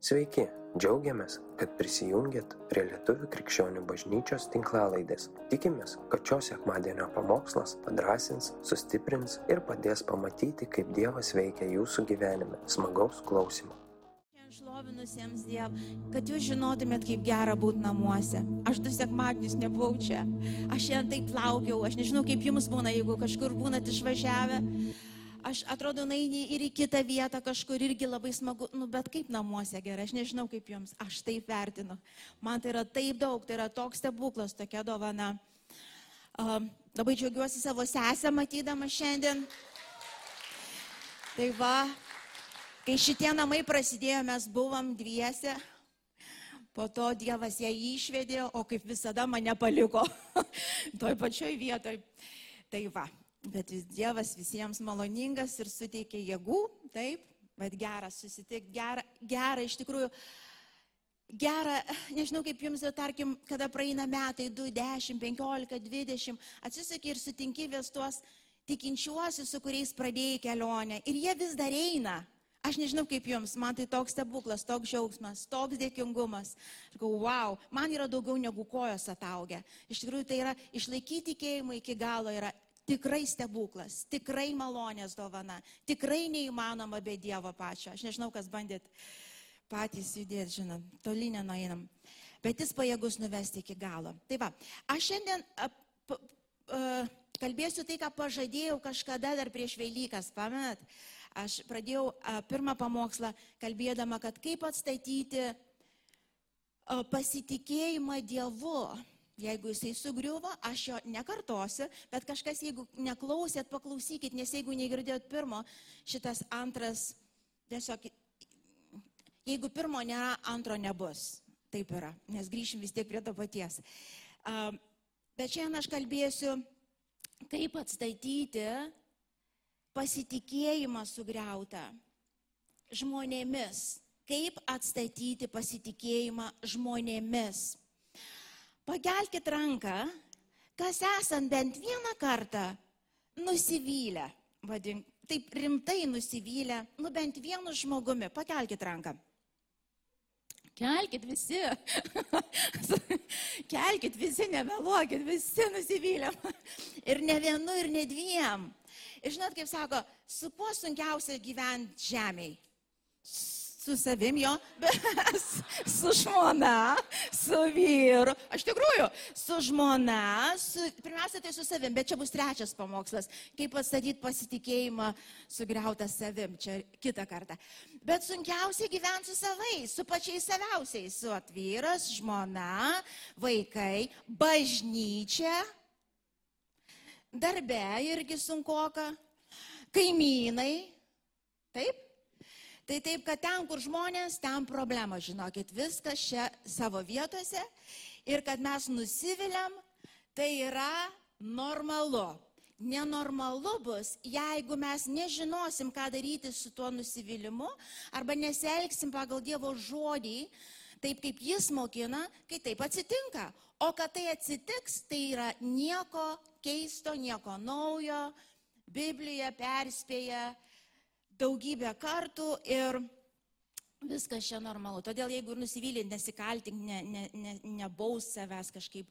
Sveiki, džiaugiamės, kad prisijungiat prie Lietuvų krikščionių bažnyčios tinklalaidės. Tikimės, kad šios sekmadienio pamokslas padrasins, sustiprins ir padės pamatyti, kaip Dievas veikia jūsų gyvenime. Smagaus klausimų. Šlovinusiems Diev, kad jūs žinotumėt, kaip gera būti namuose. Aš du sekmadienius nebuvau čia. Aš šiandien taip laukiau, aš nežinau, kaip jums būna, jeigu kažkur būnat išvažiavę. Aš atrodo, naini ir į kitą vietą kažkur irgi labai smagu, nu, bet kaip namuose gerai, aš nežinau kaip jums, aš taip vertinu. Man tai yra taip daug, tai yra toks stebuklas, tokia dovana. Uh, labai džiaugiuosi savo sesę matydama šiandien. Tai va, kai šitie namai prasidėjo, mes buvom dviese. Po to Dievas ją išvedė, o kaip visada mane paliko toj pačioj vietoj. Tai va, Bet vis Dievas visiems maloningas ir suteikia jėgų, taip, bet gera susitikti, gera, gera iš tikrųjų, gera, nežinau kaip jums, tarkim, kada praeina metai 2, 10, 15, 20, atsisakai ir sutinki vis tuos tikinčiuosius, su kuriais pradėjai kelionę ir jie vis dar eina. Aš nežinau kaip jums, man tai toks stebuklas, toks džiaugsmas, toks dėkingumas. Aš galvoju, wow, man yra daugiau negu kojos ataugę. Iš tikrųjų tai yra išlaikyti tikėjimą iki galo yra tikrai stebuklas, tikrai malonės dovana, tikrai neįmanoma be Dievo pačio. Aš nežinau, kas bandėt patys judėti, žinom, toli nenueinam. Bet jis pajėgus nuvesti iki galo. Tai va, aš šiandien a, p, a, kalbėsiu tai, ką pažadėjau kažkada dar prieš Velykas, pamenat? Aš pradėjau pirmą pamokslą kalbėdama, kad kaip atstatyti pasitikėjimą Dievu Jeigu jisai sugriuvo, aš jo nekartosiu, bet kažkas, jeigu neklausėt, paklausykit, nes jeigu negirdėjot pirmo, šitas antras, tiesiog, jeigu pirmo nėra, antro nebus. Taip yra, nes grįšim vis tiek prie to paties. Bet šiandien aš kalbėsiu, kaip atstatyti pasitikėjimą sugriautą žmonėmis. Kaip atstatyti pasitikėjimą žmonėmis. Pakelkite ranką, kas esant bent vieną kartą nusivylę, vadink, taip rimtai nusivylę, nu bent vienu žmogumi, pakelkite ranką. Kelkit visi, kelkit visi, nemeluokit, visi nusivylėm. Ir ne vienu, ir ne dviem. Ir žinot, kaip sako, su kuo sunkiausia gyventi žemėje? Su savim jo, su žmona, su vyru. Aš tikrųjų, su žmona, su, pirmiausia tai su savim, bet čia bus trečias pamokslas, kaip atstatyti pasitikėjimą sugriautą savim, čia kitą kartą. Bet sunkiausia gyventi su savais, su pačiais saviausiais, su atvyras, žmona, vaikai, bažnyčia, darbe irgi sunkoka, kaimynai. Taip? Tai taip, kad ten, kur žmonės, ten problema, žinokit, viskas čia savo vietose ir kad mes nusiviliam, tai yra normalu. Nenormalu bus, jeigu mes nežinosim, ką daryti su tuo nusivylimu arba nesielgsim pagal Dievo žodį, taip kaip jis mokina, kai taip atsitinka. O kad tai atsitiks, tai yra nieko keisto, nieko naujo. Biblija perspėja, daugybę kartų ir viskas čia normalu. Todėl jeigu nusivylė, nesikaltink, ne, ne, ne, nebaus savęs kažkaip,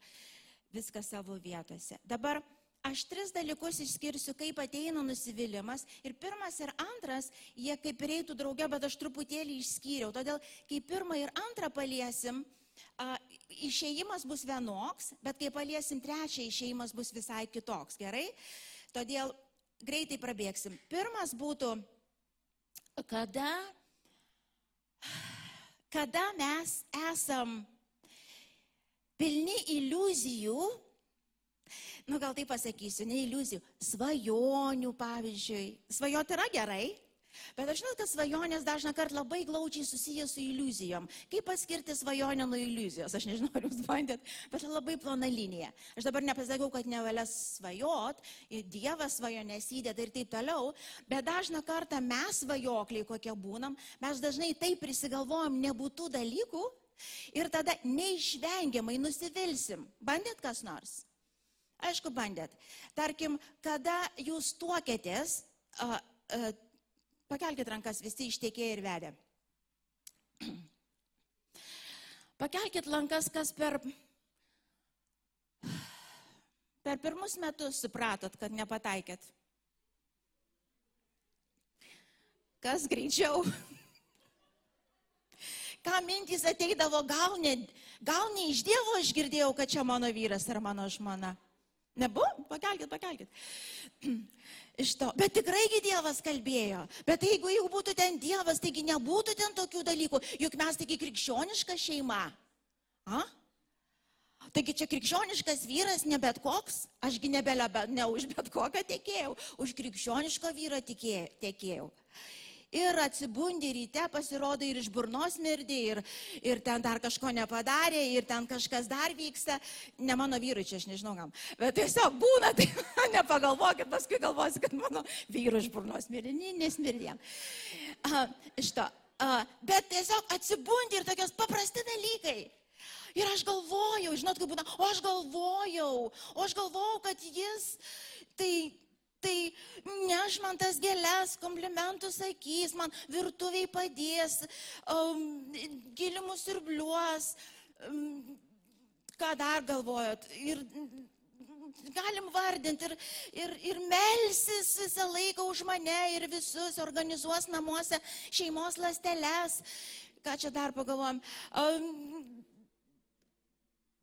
viskas savo vietose. Dabar aš tris dalykus išskirsiu, kaip ateina nusivylimas. Ir pirmas ir antras, jie kaip ir eitų drauge, bet aš truputėlį išskyriau. Todėl, kai pirmą ir antrą paliesim, a, išėjimas bus vienoks, bet kai paliesim trečią, išėjimas bus visai kitoks. Gerai? Todėl greitai prabėgsim. Pirmas būtų kada, kada mes esam pilni iliuzijų, nu gal tai pasakysiu, ne iliuzijų, svajonių pavyzdžiui. Svajoti yra gerai, Bet aš žinau, kad svajonės dažna kart labai glaučiai susijęs su iliuzijom. Kaip atskirti svajonę nuo iliuzijos? Aš nežinau, ar jūs bandėt, bet labai plona linija. Aš dabar nepasakiau, kad nevalia svajot, Dievas svajonės įdeda ir taip toliau, bet dažna kartą mes svajokliai, kokie būnam, mes dažnai taip prisigalvojam nebūtų dalykų ir tada neišvengiamai nusivilsim. Bandėt kas nors? Aišku, bandėt. Tarkim, kada jūs tuokėtės, uh, uh, Pakelkite rankas visi ištekėję ir vedę. Pakelkit lankas, kas per, per pirmus metus supratot, kad nepataikėt. Kas greičiau? Ką mintys ateidavo, gal ne, gal ne iš Dievo aš girdėjau, kad čia mano vyras ar mano žmona. Nebuvo? Pakelkit, pakelkit. Iš to. Bet tikraigi Dievas kalbėjo. Bet jeigu jau būtų ten Dievas, taigi nebūtų ten tokių dalykų. Juk mes taigi krikščioniška šeima. A? Taigi čia krikščioniškas vyras ne bet koks, ašgi nebelė, ne už bet kokią tekėjau, už krikščionišką vyrą tekėjau ir atsibundi ryte, pasirodo ir iš burnos mirdį, ir, ir ten dar kažko nepadarė, ir ten kažkas dar vyksta. Ne mano vyrui čia, aš nežinau kam. Bet tiesiog būna, tai nepagalvokit, paskui galvosi, kad mano vyrui iš burnos mirdį, nesmirdėm. Iš to. Uh, bet tiesiog atsibundi ir tokios paprasti dalykai. Ir aš galvojau, žinot, kaip būna, o aš galvojau, o aš galvojau, kad jis, tai Tai neš man tas gėlės, komplimentus sakys, man virtuviai padės, um, gilimus ir bliuos, um, ką dar galvojot. Ir galim vardinti ir, ir, ir melsis visą laiką už mane ir visus organizuos namuose šeimos lasteles. Ką čia dar pagalvojom? Um,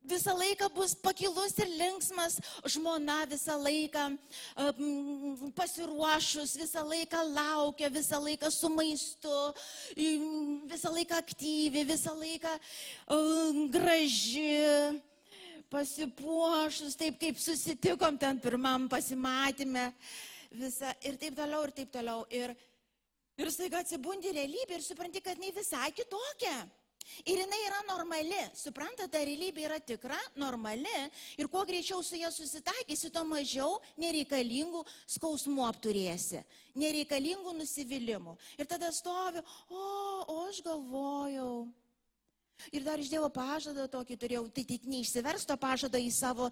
visą laiką bus pakilus ir linksmas, žmona visą laiką um, pasiruošus, visą laiką laukia, visą laiką su maistu, visą laiką aktyvi, visą laiką um, graži, pasipuošus, taip kaip susitikom ten pirmam pasimatymę, visa, ir taip toliau, ir taip toliau. Ir, ir staiga atsibundi realybė ir supranti, kad jinai visai kitokia. Ir jinai yra normali, suprantate, ta realybė yra tikra, normali. Ir kuo greičiau su ją susitaikysi, tuo mažiau nereikalingų skausmų apturėsi, nereikalingų nusivylimų. Ir tada stovi, o, o aš galvojau, Ir dar iš Dievo pažadą tokį turėjau, tai tik neišsiversto pažadą į savo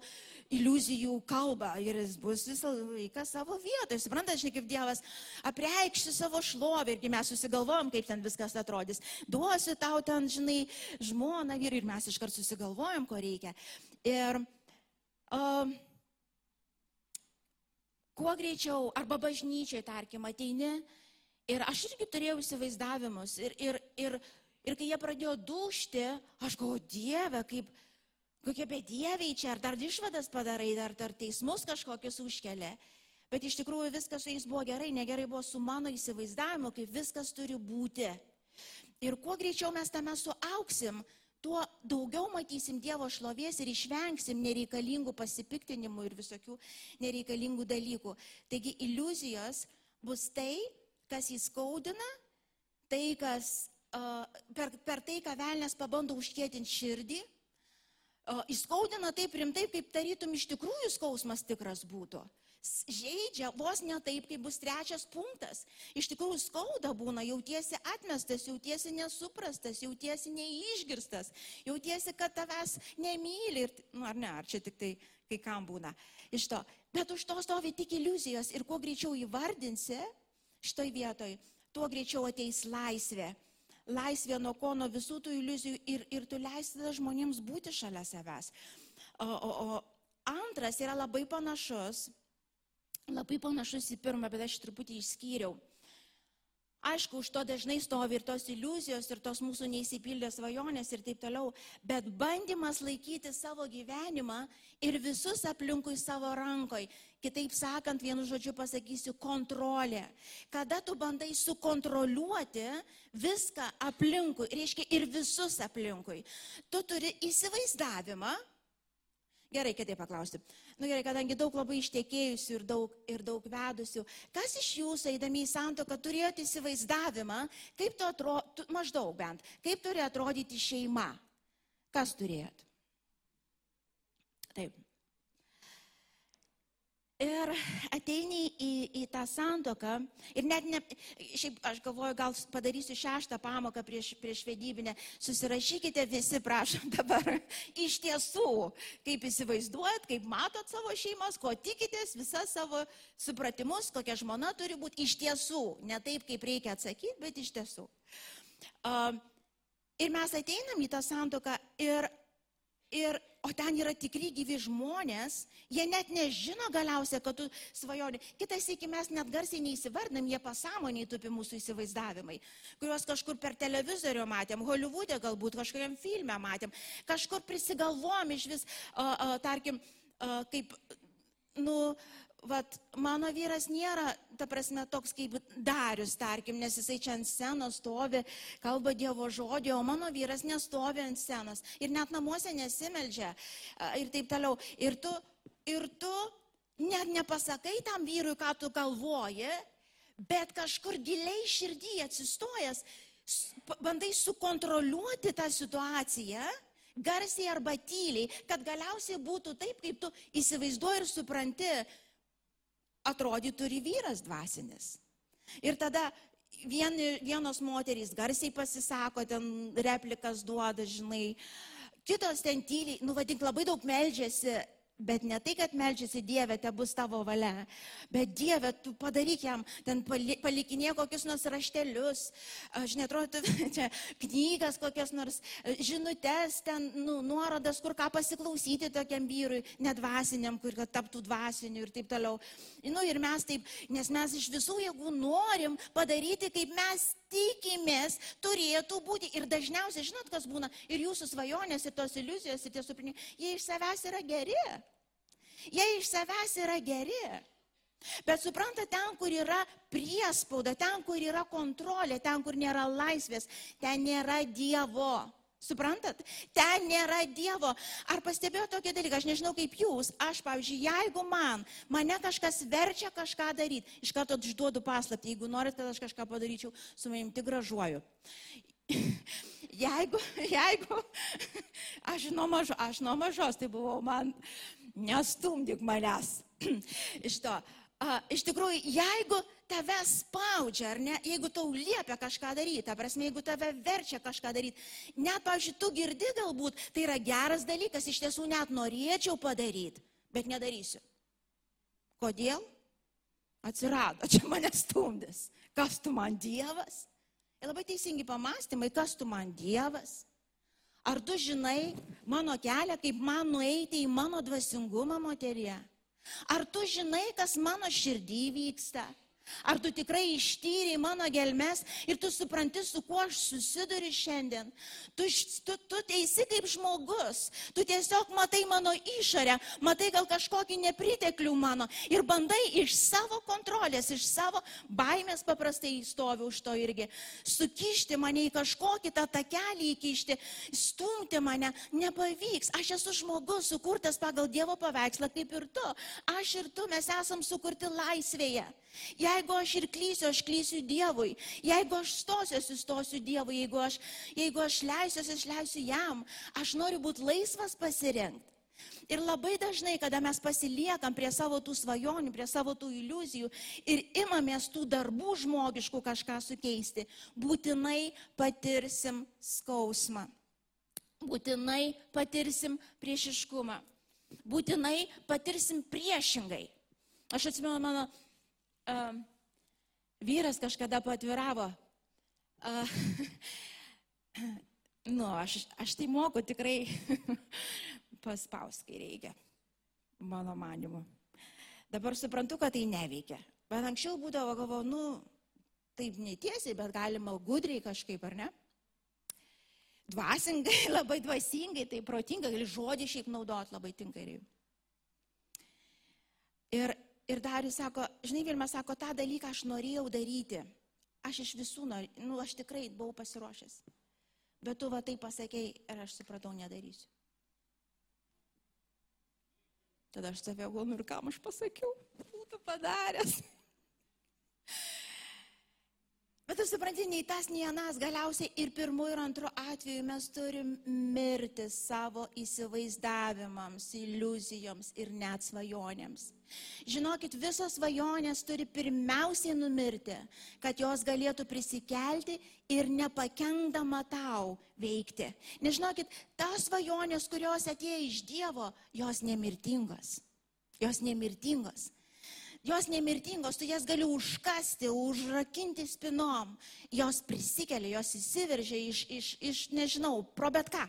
iliuzijų kalbą ir jis bus visą laiką savo vietoje. Suprantate, žinai, kaip Dievas apreikšti savo šlovę irgi mes susigalvojom, kaip ten viskas atrodys. Duosiu tau ten, žinai, žmoną ir, ir mes iškart susigalvojom, ko reikia. Ir uh, kuo greičiau, arba bažnyčiai, tarkim, ateini. Ir aš irgi turėjau įsivaizdavimus. Ir, ir, ir Ir kai jie pradėjo dušti, aš galvoju, Dieve, kaip, kokie bedieviai čia, ar dar išvadas padarai, ar dar teismus kažkokius užkelia. Bet iš tikrųjų viskas su jais buvo gerai, negerai buvo su mano įsivaizdavimu, kaip viskas turi būti. Ir kuo greičiau mes tame suauksim, tuo daugiau matysim Dievo šlovės ir išvengsim nereikalingų pasipiktinimų ir visokių nereikalingų dalykų. Taigi iliuzijos bus tai, kas įskaudina, tai, kas per, per tai, ką velnės pabando užkėtinti širdį, įskaudina taip rimtai, kaip tarytum iš tikrųjų skausmas tikras būtų. Žaidžia vos ne taip, kaip bus trečias punktas. Iš tikrųjų skauda būna, jautiesi atmestas, jautiesi nesuprastas, jautiesi neišgirstas, jautiesi, kad tavęs nemyli. Ir, nu, ar ne, ar čia tik tai kai kam būna iš to. Bet už to stovi tik iliuzijos ir kuo greičiau įvardinsi šitoj vietoj, tuo greičiau ateis laisvė laisvė nuo ko, nuo visų tų iliuzijų ir, ir tu leisi žmonėms būti šalia savęs. O, o, o antras yra labai panašus, labai panašus į pirmą, bet aš truputį išskyriau. Aišku, už to dažnai stovi ir tos iliuzijos, ir tos mūsų neįsipildės svajonės ir taip toliau, bet bandymas laikyti savo gyvenimą ir visus aplinkui savo rankoj. Kitaip sakant, vienu žodžiu pasakysiu kontrolė. Kada tu bandai sukontroliuoti viską aplinkui, reiškia ir visus aplinkui, tu turi įsivaizdavimą, Gerai, kitaip paklausti. Na nu, gerai, kadangi daug labai ištekėjusių ir daug, ir daug vedusių, kas iš jūsų, eidami į santoką, turėjote įsivaizdavimą, kaip tu atrodo, maždaug bent, kaip turi atrodyti šeima? Kas turėjot? Taip. Ir ateini į, į tą santoką ir net ne, šiaip aš galvoju, gal padarysiu šeštą pamoką prieš, prieš vedybinę, susirašykite visi, prašom dabar, iš tiesų, kaip įsivaizduojat, kaip matot savo šeimas, ko tikitės, visas savo supratimus, kokia žmona turi būti iš tiesų, ne taip, kaip reikia atsakyti, bet iš tiesų. Uh, Ir mes ateinam į tą santoką ir, ir, o ten yra tikri gyvi žmonės, jie net nežino galiausiai, kad tu svajonė. Kitas iki mes net garsiai neįsivardinam, jie pasąmoniai tupi mūsų įsivaizdavimai, kuriuos kažkur per televizorių matėm, Hollywoodė galbūt kažkokiam filmė matėm, kažkur prisigalvom iš vis, o, o, tarkim, o, kaip, nu, vat, mano vyras nėra, ta prasme, toks kaip Darius, tarkim, nes jisai čia ant scenos stovi, kalba Dievo žodį, o mano vyras nestovi ant scenos ir net namuose nesimeldžia ir taip toliau. Ir tu, ir tu net nepasakai tam vyrui, ką tu galvoji, bet kažkur giliai širdį atsistojęs, bandai sukontroliuoti tą situaciją garsiai arba tyliai, kad galiausiai būtų taip, kaip tu įsivaizduoji ir supranti, atrodytų ir vyras dvasinis. Ir tada vien, vienos moterys garsiai pasisako, ten replikas duoda, žinai, kitos ten tyliai, nu vadink, labai daug melžiasi Bet ne tai, kad melžiasi Dieve, te bus tavo valia, bet Dieve, tu padaryk jam, ten palikinė kokius nors raštelius, aš netrodo, čia knygas kokias nors, žinutės, ten nu, nuorodas, kur ką pasiklausyti tokiam vyrui, nedvasiniam, kur kad taptų dvasiniu ir taip toliau. Nu, ir mes taip, nes mes iš visų jėgų norim padaryti, kaip mes tikimės, turėtų būti. Ir dažniausiai, žinot, kas būna, ir jūsų svajonės, ir tos iliuzijos, ir tie suprinimai, jie iš savęs yra geri. Jie iš savęs yra geri. Bet supranta, ten, kur yra priespauda, ten, kur yra kontrolė, ten, kur nėra laisvės, ten nėra Dievo. Suprantat? Ten nėra Dievo. Ar pastebėjau tokį dalyką, aš nežinau kaip jūs, aš, pavyzdžiui, jeigu man, mane kažkas verčia kažką daryti, iš karto išduodu paslapti, jeigu norit, kad aš kažką padaryčiau, su manim tik gražuoju. Jeigu, jeigu, aš nuo, mažo, aš nuo mažos tai buvau, man nestumdyk manęs iš to. A, iš tikrųjų, jeigu tave spaudžia, ar ne, jeigu tau liepia kažką daryti, ta prasme, jeigu tave verčia kažką daryti, net, pavyzdžiui, tu girdi galbūt, tai yra geras dalykas, iš tiesų net norėčiau padaryti, bet nedarysiu. Kodėl? Atsirado, čia mane stumdis. Kas tu man Dievas? Ir labai teisingi pamastymai, kas tu man Dievas? Ar tu žinai mano kelią, kaip man nueiti į mano dvasingumą moterie? Ar tu žinai, kas mano širdį vyksta? Ar tu tikrai ištyriai mano gelmes ir tu supranti, su kuo aš susiduriu šiandien? Tu, tu, tu teisi kaip žmogus, tu tiesiog matai mano išorę, matai gal kažkokį nepriteklių mano ir bandai iš savo kontrolės, iš savo baimės paprastai stovi už to irgi, sukišti mane į kažkokį tą takelį įkišti, stumti mane, nepavyks. Aš esu žmogus, sukurtas pagal Dievo paveikslą kaip ir tu. Aš ir tu mes esam sukurti laisvėje. Jeigu aš ir klysiu, aš klysiu Dievui. Jeigu aš stosiu, aš stosiu Dievui. Jeigu aš, jeigu aš leisiu, aš leisiu jam. Aš noriu būti laisvas pasirinkti. Ir labai dažnai, kada mes pasiliekam prie savo tų svajonių, prie savo tų iliuzijų ir imamės tų darbų žmogiškų kažką sukeisti, būtinai patirsim skausmą. Būtinai patirsim priešiškumą. Būtinai patirsim priešingai. Aš atsimenu mano uh, vyras kažkada patviravo. Uh, nu, aš, aš tai moku tikrai paspaus, kai reikia, mano manimu. Dabar suprantu, kad tai neveikia. Bet anksčiau būdavo, galvo, nu, taip netiesiai, bet galima gudriai kažkaip, ar ne? Dvasingai, labai dvasingai, tai protingai, gali žodį šiaip naudot labai tinkai. Ir Ir dar jis sako, žinai, Vilma sako, tą dalyką aš norėjau daryti. Aš iš visų, nor... nu, aš tikrai buvau pasiruošęs. Bet tu va tai pasakėjai ir aš supratau, nedarysiu. Tada aš save galvoju, nu ir kam aš pasakiau, būtų padaręs. Bet tu supranti, nei tas, nei anas, galiausiai ir pirmu ir antru atveju mes turim mirti savo įsivaizdavimams, iliuzijoms ir net svajonėms. Žinokit, visos svajonės turi pirmiausiai numirti, kad jos galėtų prisikelti ir nepakengdama tau veikti. Nežinokit, tas svajonės, kurios atėjo iš Dievo, jos nemirtingos. Jos nemirtingos. Jos nemirtingos, tu jas gali užkasti, užrakinti spinom. Jos prisikelia, jos įsiveržia iš, iš, iš nežinau, pro bet ką.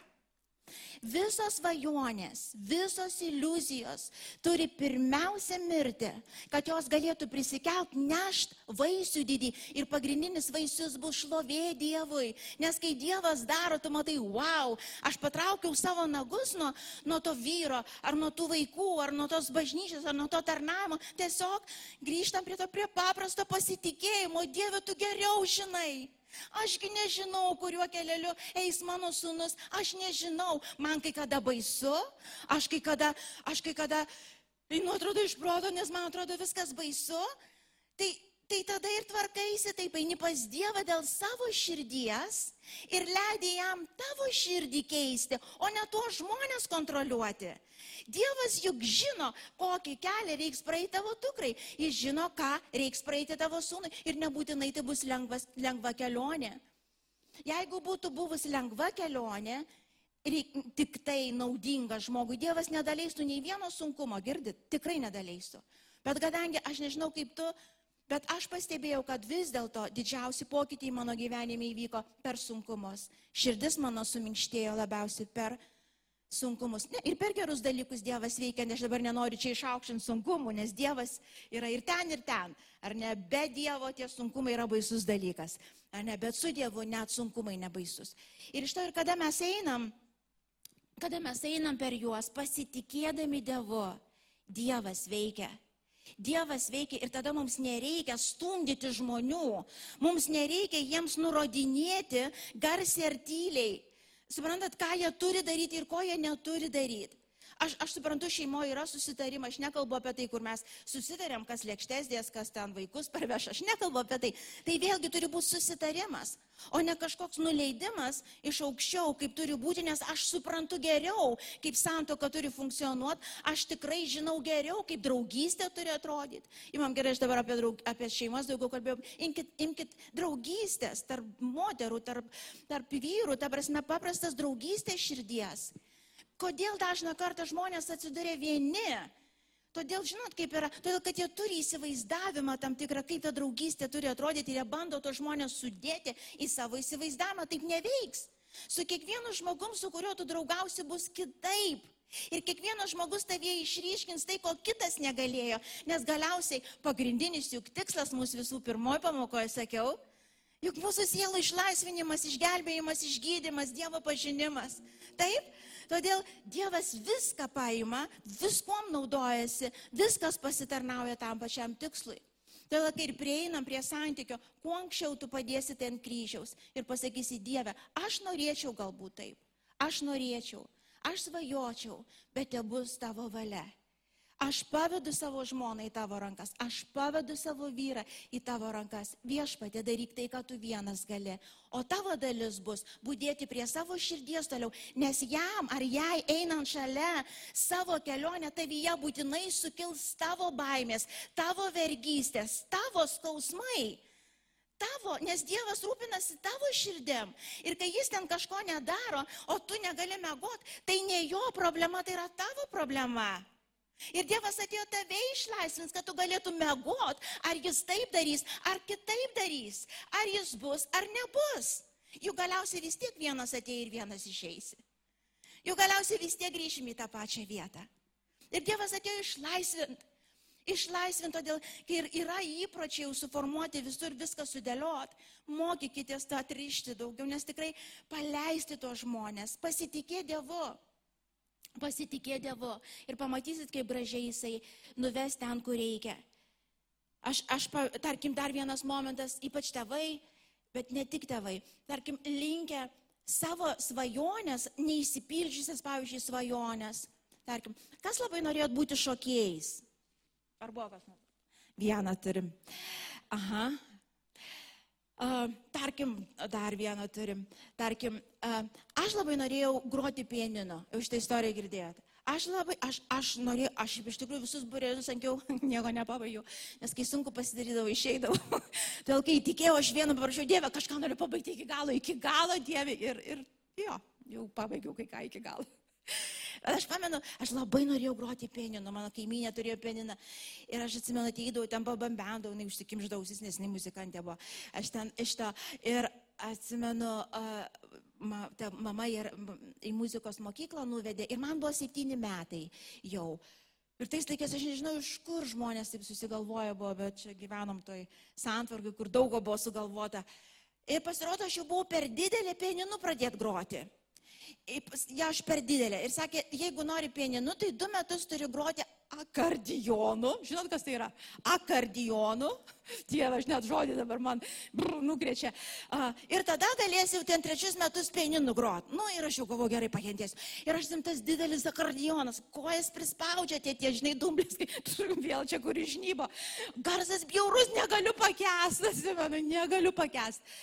Visos svajonės, visos iliuzijos turi pirmiausia mirti, kad jos galėtų prisikelt, nešt vaisių didį ir pagrindinis vaisius bus šlovė Dievui. Nes kai Dievas daro, tu matai, wow, aš patraukiau savo nagus nuo, nuo to vyro, ar nuo tų vaikų, ar nuo tos bažnyčios, ar nuo to tarnavimo. Tiesiog grįžtam prie to prie paprasto pasitikėjimo. Dieve, tu geriau žinai. Ašgi nežinau, kuriuo keliu eis mano sūnus, aš nežinau, man kai kada baisu, aš kai kada, aš kai kada, einu atrodo iš proto, nes man atrodo viskas baisu, tai tai tada ir tvarkaisi, taip eini pas Dievą dėl savo širdies ir leidai jam tavo širdį keisti, o ne tuos žmonės kontroliuoti. Dievas juk žino, kokį kelią reiks praeiti tavo dukrai. Jis žino, ką reiks praeiti tavo sūnui ir nebūtinai tai bus lengvas, lengva kelionė. Jeigu būtų buvus lengva kelionė, reik, tik tai naudinga žmogui, Dievas nedaleistų nei vieno sunkumo, girdit, tikrai nedaleistų. Bet kadangi aš nežinau kaip tu, Bet aš pastebėjau, kad vis dėlto didžiausi pokyčiai mano gyvenime įvyko per sunkumus. Širdis mano suminkštėjo labiausiai per sunkumus. Ne, ir per gerus dalykus Dievas veikia, nes aš dabar nenoriu čia išaukštinti sunkumų, nes Dievas yra ir ten, ir ten. Ar ne, be Dievo tie sunkumai yra baisus dalykas. Ar ne, bet su Dievu net sunkumai nebaisus. Ir iš to ir kada mes einam, kada mes einam per juos pasitikėdami Dievu, Dievas veikia. Dievas veikia ir tada mums nereikia stumdyti žmonių, mums nereikia jiems nurodinėti garsiai ar tyliai. Suprantat, ką jie turi daryti ir ko jie neturi daryti. Aš, aš suprantu, šeimoje yra susitarimas, aš nekalbu apie tai, kur mes susitarėm, kas lėkštės dės, kas ten vaikus parveš, aš nekalbu apie tai. Tai vėlgi turi būti susitarimas, o ne kažkoks nuleidimas iš aukščiau, kaip turi būti, nes aš suprantu geriau, kaip santoka turi funkcionuoti, aš tikrai žinau geriau, kaip draugystė turi atrodyti. Imam gerai, aš dabar apie, draug, apie šeimas daugiau kalbėjau, imkite imkit draugystės tarp moterų, tarp, tarp vyrų, ta prasme paprastas draugystės širdies. Kodėl dažna kartą žmonės atsiduria vieni? Todėl, žinot, kaip yra, todėl, kad jie turi įsivaizdavimą tam tikrą, kaip ta draugystė turi atrodyti ir jie bando to žmonės sudėti į savo įsivaizdavimą, taip neveiks. Su kiekvienu žmogum, su kuriuo tu draugausi, bus kitaip. Ir kiekvienas žmogus tavie išryškins tai, ko kitas negalėjo. Nes galiausiai pagrindinis juk tikslas mūsų visų pirmoji pamokoje, sakiau, juk mūsų sielų išlaisvinimas, išgelbėjimas, išgydymas, Dievo pažinimas. Taip? Todėl Dievas viską paima, viskuom naudojasi, viskas pasitarnauja tam pačiam tikslui. Todėl, kai ir prieinam prie santykio, kuo anksčiau tu padėsi ten kryžiaus ir pasakysi Dieve, aš norėčiau galbūt taip, aš norėčiau, aš svajočiau, bet te bus tavo valia. Aš pavedu savo žmoną į tavo rankas, aš pavedu savo vyrą į tavo rankas. Viešpatė daryk tai, ką tu vienas gali. O tavo dalis bus būdėti prie savo širdies toliau, nes jam ar jai einant šalia savo kelionę tavyje būtinai sukils tavo baimės, tavo vergystės, tavo skausmai. Tavo, nes Dievas rūpinasi tavo širdėm. Ir kai jis ten kažko nedaro, o tu negali mėgoti, tai ne jo problema, tai yra tavo problema. Ir Dievas atėjo tave išlaisvins, kad tu galėtum mėgot, ar jis taip darys, ar kitaip darys, ar jis bus, ar nebus. Juk galiausiai vis tiek vienas atėjo ir vienas išeisi. Juk galiausiai vis tiek grįšim į tą pačią vietą. Ir Dievas atėjo išlaisvint. Išlaisvint, todėl, kai yra įpročiai jau suformuoti visur viską sudėliot, mokykitės tą atrišti daugiau, nes tikrai paleisti tos žmonės, pasitikė Dievu. Pasitikė Dievu ir pamatysit, kaip gražiai Jisai nuves ten, kur reikia. Aš, aš, tarkim, dar vienas momentas, ypač tėvai, bet ne tik tėvai, tarkim, linkę savo svajonės, neįsipildžiusias, pavyzdžiui, svajonės. Tarkim, kas labai norėjot būti šokėjais? Ar buvo kas nors? Vieną turim. Aha, tarkim, dar vieną turim. Tarkim, aš labai norėjau groti pienino, jau šitą istoriją girdėjote. Aš labai, aš, aš norėjau, aš iš tikrųjų visus burėlius sankiau, nieko nepabaigiau, nes kai sunku pasidarydavau, išeidavau. Todėl, kai tikėjau, aš vieną paprašiau Dievę, kažką noriu pabaigti iki galo, iki galo Dievė ir, ir jo, jau pabaigiau kai ką iki galo. Aš pamenu, aš labai norėjau groti pieninu, mano kaimynė turėjo pieniną. Ir aš atsimenu, ateidavau, ten pabambendavau, jinai užsikimždausis, nes jinai muzikantė buvo. Aš ten iš to. Ir atsimenu, uh, ma, ta, mama ir, į muzikos mokyklą nuvedė ir man buvo septyni metai jau. Ir tais laikais aš nežinau, iš kur žmonės taip susigalvoja buvo, bet čia gyvenom toj santvarkai, kur daug buvo sugalvota. Ir pasirodo, aš jau buvau per didelė pieninu pradėti groti ja aš per didelė. Ir sakė, jeigu nori pieninu, tai du metus turi groti akardijonu. Žinot, kas tai yra? Akardijonu. Dieve, aš net žodį dabar man brr, nukrečia. Uh, ir tada galėsiu ten trečius metus pieninu groti. Nu, ir aš jau galvoju, gerai pakentėsiu. Ir aš simtas didelis akordijonas, kojas prispaudžia tie, tie žinai, dumblės, vėl čia kur išnybo. Garsas bjaurus, negaliu pakęsti, atsimenu, negaliu pakęsti.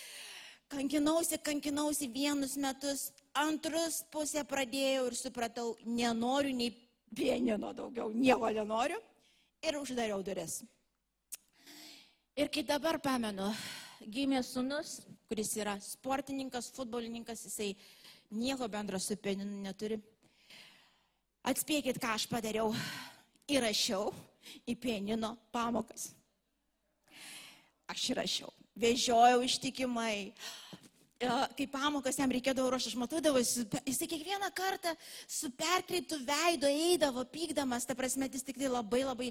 Kankinausi, kankinausi vienus metus, antrus pusę pradėjau ir supratau, nenoriu nei pienino daugiau, nieko nenoriu ir uždariau duris. Ir kai dabar pamenu, gimė sunus, kuris yra sportininkas, futbolininkas, jisai nieko bendro su pieninu neturi. Atspėkit, ką aš padariau. Įrašiau į pienino pamokas. Aš įrašiau. Vežiojau ištikimai kai pamokas jam reikėdavo ruošti, aš matydavau, jisai kiekvieną kartą su perkreiptų veido eidavo, pykdamas, ta prasme, jis tik tai labai labai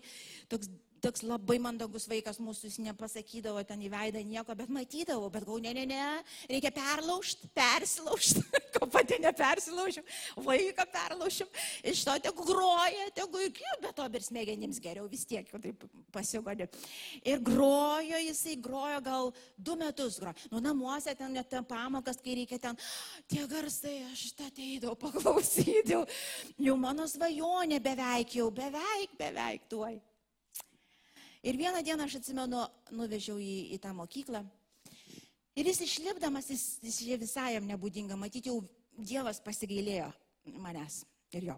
toks toks labai mandagus vaikas mūsų, jis nepasakydavo ten į veidą nieko, bet matydavau, bet gau, ne, ne, ne, reikia perlaužti, persilaužti, ko pati nepersilaužiu, vaiką perlaužiu, iš to tegu groja, tegu iki, bet to ir smegenims geriau vis tiek, taip pasigodė. Ir grojo, jisai grojo gal du metus, grojo. Nu, namuose ten net pamokas, kai reikia ten, tie garsai, aš tą ateidavau paklausyti, jau, jau mano svajonė beveik, jau beveik, beveik tuoj. Ir vieną dieną aš atsimenu, nuvežiau į, į tą mokyklą. Ir jis išlipdamas, jis, jis visai jam nebūdinga, matyti jau Dievas pasigailėjo manęs ir jo.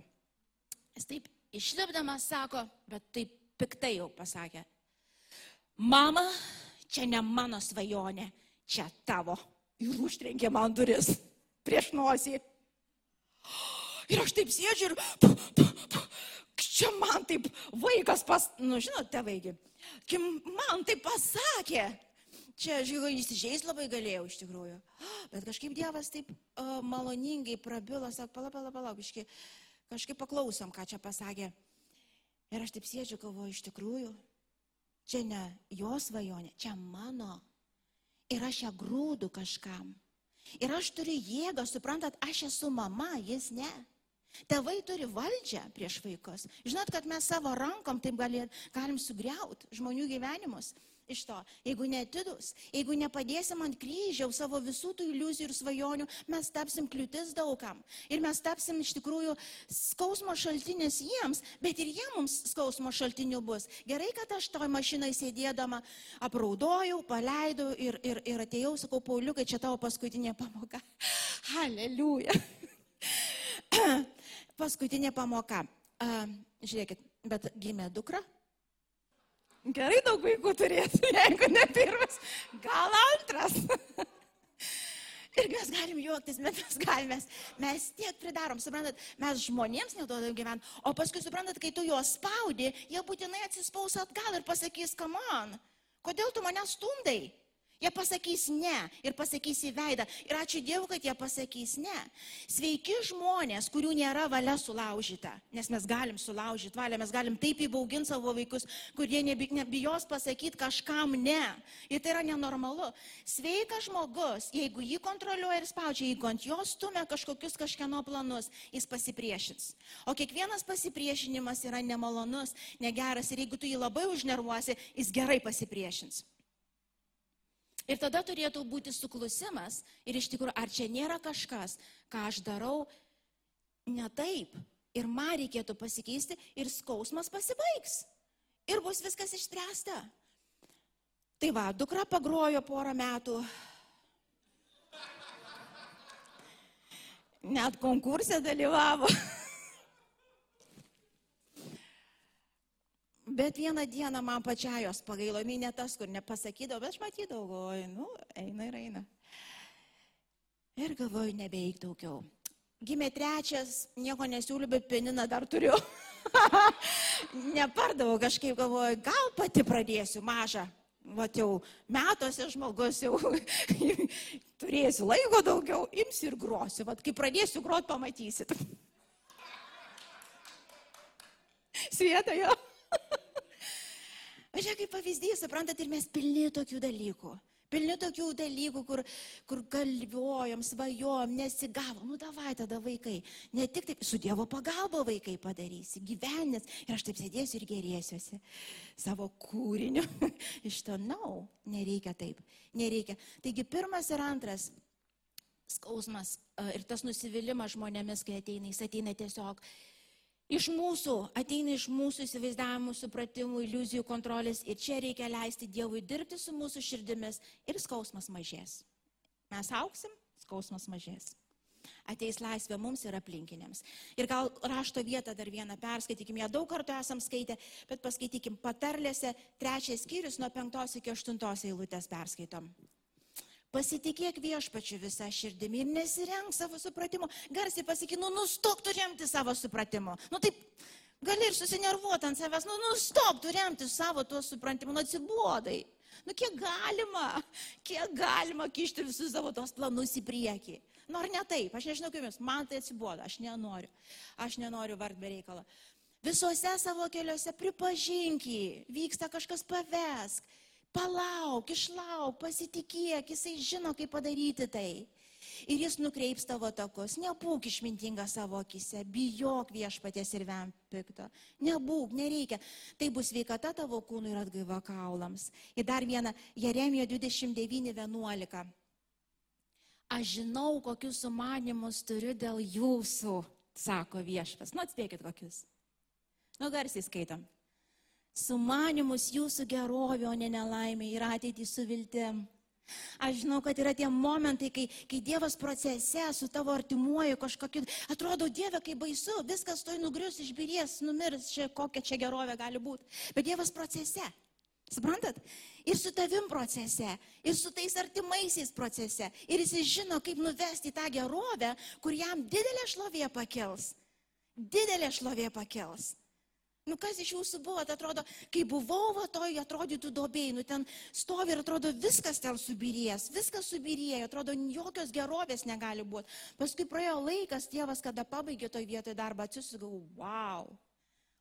Jis taip išlipdamas sako, bet taip piktai jau pasakė. Mama, čia ne mano svajonė, čia tavo. Ir užtrenkė man duris prieš nosį. Ir aš taip sėdžiu ir čia man taip vaikas pas, nu žinot, tėvaigi, kim man taip pasakė. Čia, žiūrėjau, įsižeis labai galėjau iš tikrųjų. Bet kažkaip Dievas taip uh, maloningai prabilo, sak, pala, pala, pala, kažkaip, kažkaip paklausom, ką čia pasakė. Ir aš taip sėdžiu, galvoju, iš tikrųjų, čia ne jo svajonė, čia mano. Ir aš ją grūdu kažkam. Ir aš turiu jėgą, suprantat, aš esu mama, jis ne. Tėvai turi valdžią prieš vaikus. Žinot, kad mes savo rankom taip galim, galim sugriauti žmonių gyvenimus iš to. Jeigu netidus, jeigu nepadėsim ant kryžiaus savo visų tų iliuzijų ir svajonių, mes tapsim kliūtis daugam. Ir mes tapsim iš tikrųjų skausmo šaltinis jiems, bet ir jie mums skausmo šaltiniu bus. Gerai, kad aš toj mašinai sėdėdama apraudojau, paleidau ir, ir, ir atėjau, sakau, Pauliukai, čia tavo paskutinė pamoka. Aleliuja. Paskutinė pamoka. A, žiūrėkit, bet gimė dukra. Gerai daug vaikų turėtų, jeigu ne pirmas, gal antras. Ir mes galim juoktis, bet mes galime, mes tiek pridarom, suprantat, mes žmonėms neduodam gyventi, o paskui suprantat, kai tu juos spaudi, jie būtinai atsispaus atgal ir pasakys, kam man, kodėl tu mane stumdai? Jie pasakys ne ir pasakys į veidą. Ir ačiū Dievui, kad jie pasakys ne. Sveiki žmonės, kurių nėra valia sulaužyta. Nes mes galim sulaužyti valią, mes galim taip įbauginti savo vaikus, kurie nebijos pasakyti kažkam ne. Ir tai yra nenormalu. Sveikas žmogus, jeigu jį kontroliuoja ir spaudžia, jeigu ant jo stumia kažkokius kažkieno planus, jis pasipriešins. O kiekvienas pasipriešinimas yra nemalonus, negeras. Ir jeigu tu jį labai užnervuosi, jis gerai pasipriešins. Ir tada turėtų būti suklusimas ir iš tikrųjų, ar čia nėra kažkas, ką aš darau ne taip. Ir man reikėtų pasikeisti ir skausmas pasibaigs. Ir bus viskas išspręsta. Tai va, dukra pagrojo porą metų. Net konkursė dalyvavo. Bet vieną dieną man pačiai jos pagailo, jinai ne tas, kur nepasakydavo, bet aš matydavau, galvoju, nu, eina ir eina. Ir galvoju, nebeik daugiau. gimė trečias, nieko nesiūliu, bet pianiną dar turiu. Nepardavau kažkaip, galvoju, gal pati pradėsiu mažą. Vat jau metuose žmogus jau turėsiu laiko daugiau, imsiu ir grosiu. Vat kai pradėsiu groti, pamatysit. Svieta jo. Žiūrėk, kaip pavyzdys, suprantat, ir mes pilni tokių dalykų. Pilni tokių dalykų, kur, kur galvojom, svajojom, nesigavom. Nu, davai tada vaikai. Ne tik taip, su Dievo pagalba vaikai padarysi, gyvenės. Ir aš taip sėdėsiu ir gerėsiuosi savo kūriniu. Iš to, na, no, nereikia taip. Nereikia. Taigi pirmas ir antras skausmas e, ir tas nusivylimas žmonėmis, kai ateina, jis ateina tiesiog Iš mūsų, ateina iš mūsų įsivaizdavimų, supratimų, iliuzijų, kontrolės ir čia reikia leisti Dievui dirbti su mūsų širdimis ir skausmas mažės. Mes auksim, skausmas mažės. Ateis laisvė mums ir aplinkiniams. Ir gal rašto vietą dar vieną perskaitykim, ją daug kartų esam skaitę, bet paskaitykim patarlėse trečias skyrius nuo penktos iki aštuntos eilutės perskaitom. Pasitikėk viešpačiu visą širdimi ir nesirenk savo supratimu. Garsiai pasakyk, nu nustok tu remti savo supratimu. Nu taip, gali ir susinervuoti ant savęs, nu nustok tu remti savo tuo supratimu, nu atsibodai. Nu kiek galima, kiek galima kišti visus savo tos planus į priekį. Nu ar ne taip, aš nežinau kaip jums, man tai atsibodo, aš nenoriu, aš nenoriu vard be reikalo. Visuose savo keliuose pripažink jį, vyksta kažkas pavesk Palauk, išlauk, pasitikėk, jisai žino, kaip padaryti tai. Ir jis nukreips tavo takus. Nebūk išmintinga savo akise, bijok viešpatės ir vem pikto. Nebūk, nereikia. Tai bus veikata tavo kūnui ir atgaiva kaulams. Ir dar vieną, Jeremijo 29.11. Aš žinau, kokius sumanimus turiu dėl jūsų, sako viešpas. Nu, atspėkit kokius. Nu, garsiai skaitom sumanimus jūsų gerovė, o ne nelaimė ir ateitį su viltim. Aš žinau, kad yra tie momentai, kai, kai Dievas procese su tavo artimuoju kažkokiu, atrodo Dieve, kaip baisu, viskas toj nugrius, išbirės, numirs, čia kokia čia gerovė gali būti. Bet Dievas procese. Suprantat? Ir su tavim procese, ir su tais artimaisiais procese. Ir jis žino, kaip nuvesti tą gerovę, kur jam didelė šlovė pakels. Didelė šlovė pakels. Nu kas iš jūsų buvo, tai atrodo, kai buvau, va toj atrodytų dobėjai, nu ten stovi ir atrodo viskas ten subirės, viskas subirėjo, atrodo jokios gerovės negali būti. Paskui praėjo laikas, tėvas, kada pabaigė toj vietoje darbą, atsisugau, wow,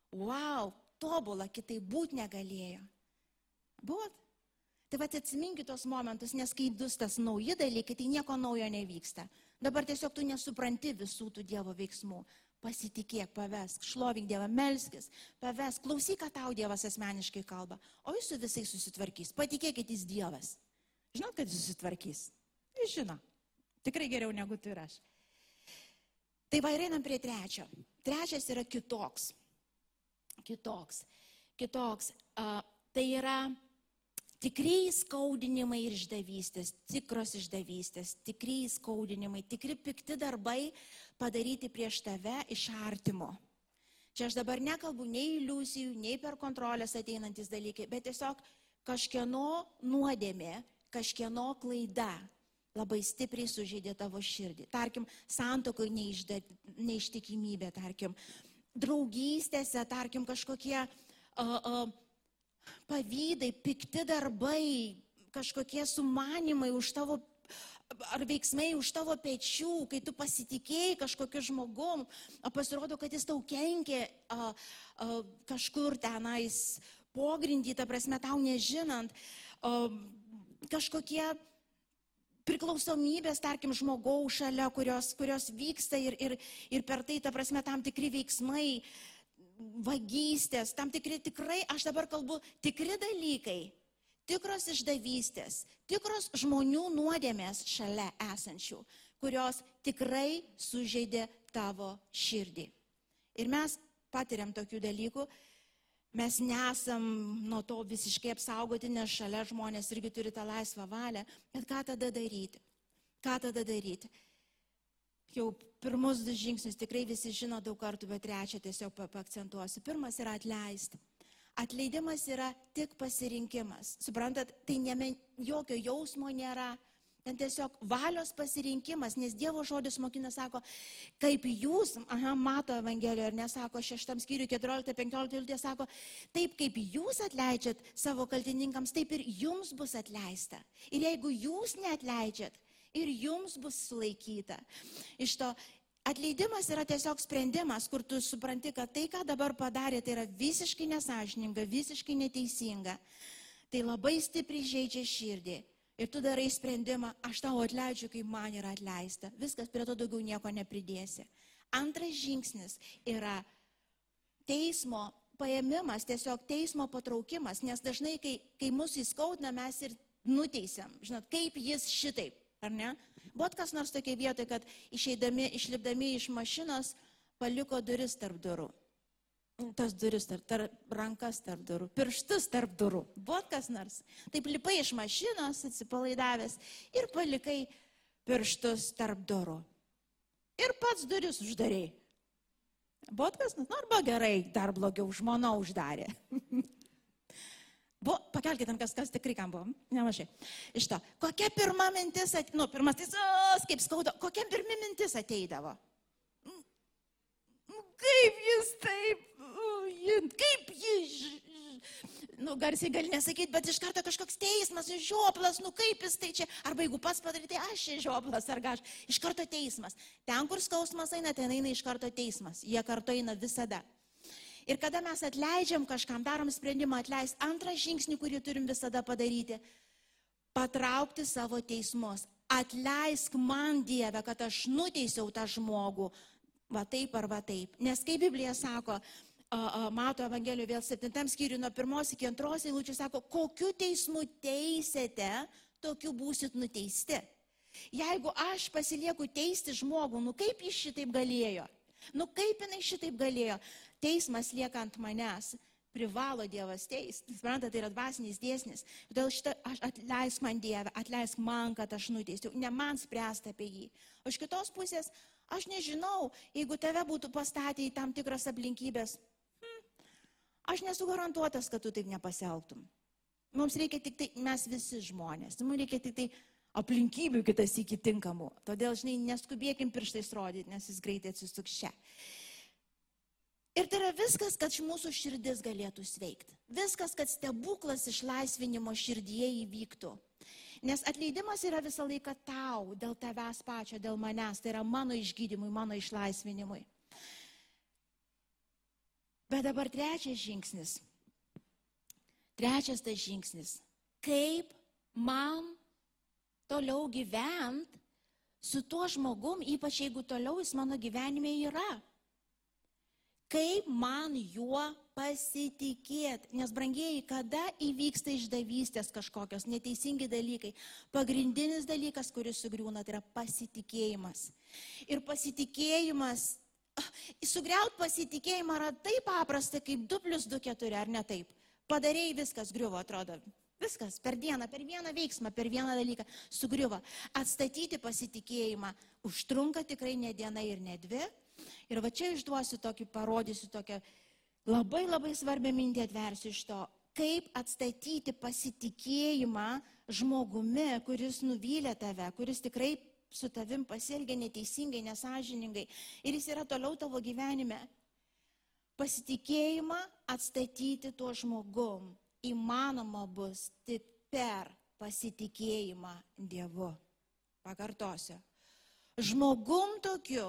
wow, tobulą, kitai būti negalėjo. Buvot? Tai va atsiminkit tos momentus, nes kai dus tas nauji dalykai, tai nieko naujo nevyksta. Dabar tiesiog tu nesupranti visų tų Dievo veiksmų. Pasitikėk, pavesk, šlovink Dievą, melskis, pavesk, klausyk, ką tau Dievas asmeniškai kalba, o jis su visais susitvarkys. Patikėkit, jis Dievas. Žinot, kad jis susitvarkys. Jis žino. Tikrai geriau negu tu ir aš. Tai va ir einam prie trečio. Trečias yra kitoks. Kitoks. Kitoks. Uh, tai yra Tikrai skaudinimai ir išdavystės, tikros išdavystės, tikrai skaudinimai, tikri pikti darbai padaryti prieš tave iš artimo. Čia aš dabar nekalbu nei iliuzijų, nei per kontrolės ateinantis dalykai, bet tiesiog kažkieno nuodėmė, kažkieno klaida labai stipriai sužeidė tavo širdį. Tarkim, santokai neišda, neištikimybė, tarkim, draugystėse, tarkim, kažkokie uh, uh, pavydai, pikti darbai, kažkokie sumanimai už tavo ar veiksmai už tavo pečių, kai tu pasitikėjai kažkokiu žmogum, pasirodo, kad jis tau kenkė a, a, kažkur tenais pogrindį, ta prasme, tau nežinant, a, kažkokie priklausomybės, tarkim, žmogaus šalia, kurios, kurios vyksta ir, ir, ir per tai, ta prasme, tam tikri veiksmai, vagystės, tam tikri tikrai, aš dabar kalbu, tikri dalykai, tikros išdavystės, tikros žmonių nuodėmės šalia esančių, kurios tikrai sužeidė tavo širdį. Ir mes patiriam tokių dalykų, mes nesam nuo to visiškai apsaugoti, nes šalia žmonės irgi turi tą laisvą valią, bet ką tada daryti? Ką tada daryti? Jau pirmus du žingsnius tikrai visi žino daug kartų, bet trečią tiesiog pakcentuosiu. Pirmas yra atleisti. Atleidimas yra tik pasirinkimas. Suprantat, tai ne, jokio jausmo nėra, Ten tiesiog valios pasirinkimas, nes Dievo žodis mokina sako, kaip jūs, aha, mato Evangelijoje, ir nesako šeštam skyriui 14-15 eilutė, sako, taip kaip jūs atleidžiat savo kaltininkams, taip ir jums bus atleista. Ir jeigu jūs neatleidžiat, ir jums bus sulaikyta. Iš to atleidimas yra tiesiog sprendimas, kur tu supranti, kad tai, ką dabar padarė, tai yra visiškai nesažininga, visiškai neteisinga. Tai labai stipriai žaidžia širdį. Ir tu darai sprendimą, aš tau atleidžiu, kai man yra atleista. Viskas prie to daugiau nieko nepridėsi. Antras žingsnis yra teismo paėmimas, tiesiog teismo patraukimas, nes dažnai, kai, kai mūsų įskaudina, mes ir nuteisiam. Žinot, kaip jis šitaip, ar ne? Buvo kas nors tokia vietoje, kad išeidami, išlipdami iš mašinos, paliko duris tarp durų tas duris, tarp, tarp, rankas tarp durų, pirštus tarp durų. Buvo kas nors. Taip lipai iš mašinos, atsipalaidavęs ir palikai pirštus tarp durų. Ir pats duris uždarėjai. Buvo kas nors, nu arba gerai, dar blogiau, žmona uždarė. Buvo, pakelkite kas, kas tikrai kam buvo, nemažai. Iš to, kokia pirma mintis, at, nu, pirmas, tai, kaip skauda, kokia pirmi mintis ateidavo? Nu, kaip jis taip, kaip jis, nu, garsiai gali nesakyti, bet iš karto kažkoks teismas, žioplas, nu kaip jis tai čia, arba jeigu pats padarai, tai aš žioplas, ar aš, iš karto teismas. Ten, kur skausmas eina, ten eina iš karto teismas. Jie kartu eina visada. Ir kada mes atleidžiam kažkam, darom sprendimą atleisti, antrą žingsnį, kurį turim visada padaryti - patraukti savo teismus. Atleisk man Dievę, kad aš nuteisiau tą žmogų, va taip ar va taip. Nes kaip Biblija sako, mato Evangelijoje vėl septintam skyriui nuo pirmos iki antros eilučių sako, kokiu teismu teisėte, tokiu būsit nuteisti. Jeigu aš pasilieku teisti žmogų, nu kaip jis šitaip galėjo? Nu kaip jinai šitaip galėjo? Teismas lieka ant manęs. Privalo Dievas teisti. Suprantate, tai yra dvasinis dėsnis. Todėl šitą aš atleisk man Dievę, atleisk man, kad aš nuteisiu. Ne man spręsti apie jį. O iš kitos pusės, aš nežinau, jeigu tave būtų pastatę į tam tikras aplinkybės, Aš nesu garantuotas, kad tu taip nepasielgtum. Mums reikia tik tai, mes visi žmonės, mums reikia tik tai aplinkybių kitas iki tinkamų. Todėl, žinai, neskubėkim pirštais rodyti, nes jis greitai atsisuks čia. Ir tai yra viskas, kad mūsų širdis galėtų sveikti. Viskas, kad stebuklas išlaisvinimo širdyje įvyktų. Nes atleidimas yra visą laiką tau, dėl tavęs pačio, dėl manęs. Tai yra mano išgydymui, mano išlaisvinimui. Bet dabar trečias žingsnis. Trečias tas žingsnis. Kaip man toliau gyvent su tuo žmogum, ypač jeigu toliau jis mano gyvenime yra. Kaip man juo pasitikėti. Nes, brangieji, kada įvyksta išdavystės kažkokios neteisingi dalykai, pagrindinis dalykas, kuris sugriūna, tai yra pasitikėjimas. Ir pasitikėjimas Sugriaut pasitikėjimą yra taip paprasta, kaip 2 plus 2 4, ar ne taip? Padarėjai viskas griuvo, atrodo. Viskas per dieną, per vieną veiksmą, per vieną dalyką sugriuvo. Atstatyti pasitikėjimą užtrunka tikrai ne diena ir ne dvi. Ir va čia išduosiu tokį, parodysiu tokią labai labai svarbią mintį atversiu iš to, kaip atstatyti pasitikėjimą žmogumi, kuris nuvylė tave, kuris tikrai su tavim pasielgia neteisingai, nesažiningai ir jis yra toliau tavo gyvenime. Pasitikėjimą atstatyti tuo žmogum įmanoma bus tik per pasitikėjimą Dievu. Pakartosiu. Žmogum tokiu,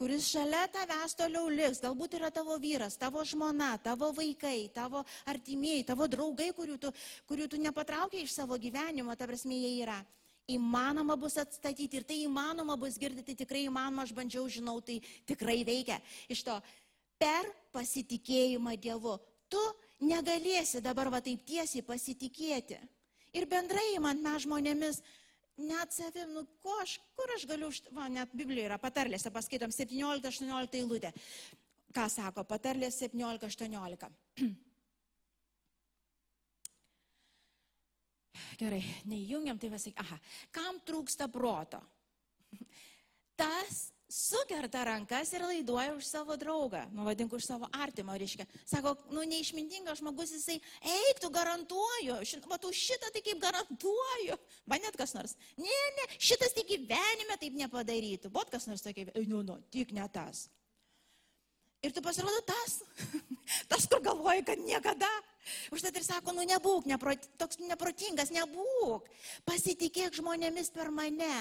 kuris šalia tavęs toliau liks, galbūt yra tavo vyras, tavo žmona, tavo vaikai, tavo artimieji, tavo draugai, kurių tu, kurių tu nepatraukiai iš savo gyvenimo, ta prasme jie yra įmanoma bus atstatyti ir tai įmanoma bus girdėti, tikrai įmanoma, aš bandžiau, žinau, tai tikrai veikia. Iš to per pasitikėjimą Dievu. Tu negalėsi dabar va taip tiesiai pasitikėti. Ir bendrai man mes žmonėmis, net savim, nu ko aš, kur aš galiu, va, net Biblijoje yra patarlėse, paskaitom 17-18 eilutę. Ką sako patarlės 17-18. Gerai, neįjungiam, tai pasakyk, aha, kam trūksta proto? Tas sukerta rankas ir laiduoja už savo draugą, nu vadink už savo artimą, reiškia. Sako, nu neišmintingas žmogus, jisai, eik, tu garantuoju, va tu šitą tai kaip garantuoju. Man net kas nors, ne, ne, šitas tik gyvenime taip nepadarytų. Bot kas nors tokia, nu, nu, tik ne tas. Ir tu pasirodo tas, tas, kur galvoji, kad niekada. Užtat ir sako, nu nebūk, neprot, toks neprotingas, nebūk. Pasitikėk žmonėmis per mane.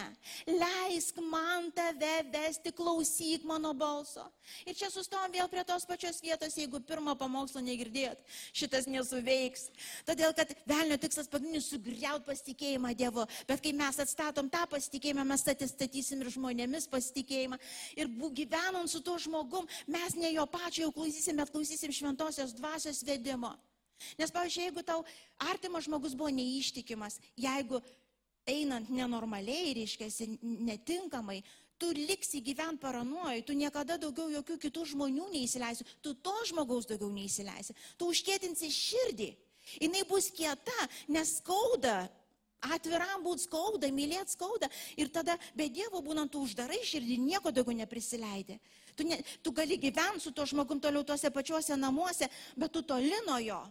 Leisk man tave vesti, klausyk mano balso. Ir čia sustom vėl prie tos pačios vietos, jeigu pirmą pamokslą negirdėt, šitas nesuveiks. Todėl, kad velnio tikslas pagrindinis sugriaut pasitikėjimą Dievu. Bet kai mes atstatom tą pasitikėjimą, mes statysim ir žmonėmis pasitikėjimą. Ir gyvenant su tuo žmogum, mes ne jo pačio jau klausysim, bet klausysim šventosios dvasios vedimo. Nes, pavyzdžiui, jeigu tau artimas žmogus buvo neištikimas, jeigu einant nenormaliai, reiškia, netinkamai, tu liksi gyventi paranoju, tu niekada daugiau jokių kitų žmonių neįsileisi, tu to žmogaus daugiau neįsileisi, tu užkėtinsi širdį. Jis bus kieta, nes skauda, atviram būt skauda, mylėt skauda. Ir tada be Dievo būnant tu uždarai širdį, nieko daugiau neprisileidė. Tu, ne, tu gali gyventi su to žmogum toliau tuose pačiuose namuose, bet tu toli nuo jo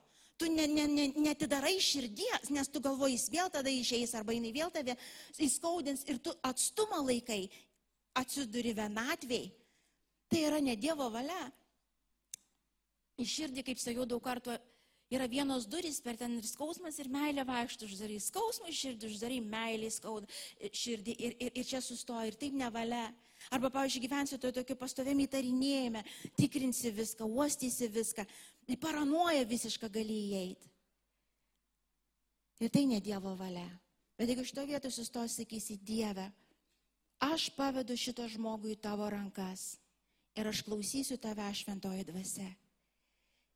tu ne, ne, ne, netidarai širdies, nes tu galvoji, jis vėl tada išeis arba jinai vėl tave įskaudins ir tu atstumą laikai, atsiduri vienatviai. Tai yra ne Dievo valia. Į širdį, kaip sakiau daug kartų, yra vienos durys, per ten ir skausmas, ir meilė vaikštų, uždarai skausmą širdį, uždarai meilį skauda širdį ir, ir, ir čia sustoja ir taip nevalia. Arba, pavyzdžiui, gyvensi toje tokio pastovėm įtarinėjime, tikrinsi viską, uostysi viską, į paranoją visišką gali įeiti. Ir tai ne Dievo valia. Bet jeigu šito vietoj sustos, sakysi, Dieve, aš pavedu šitą žmogų į tavo rankas ir aš klausysiu tave šventoji dvasia.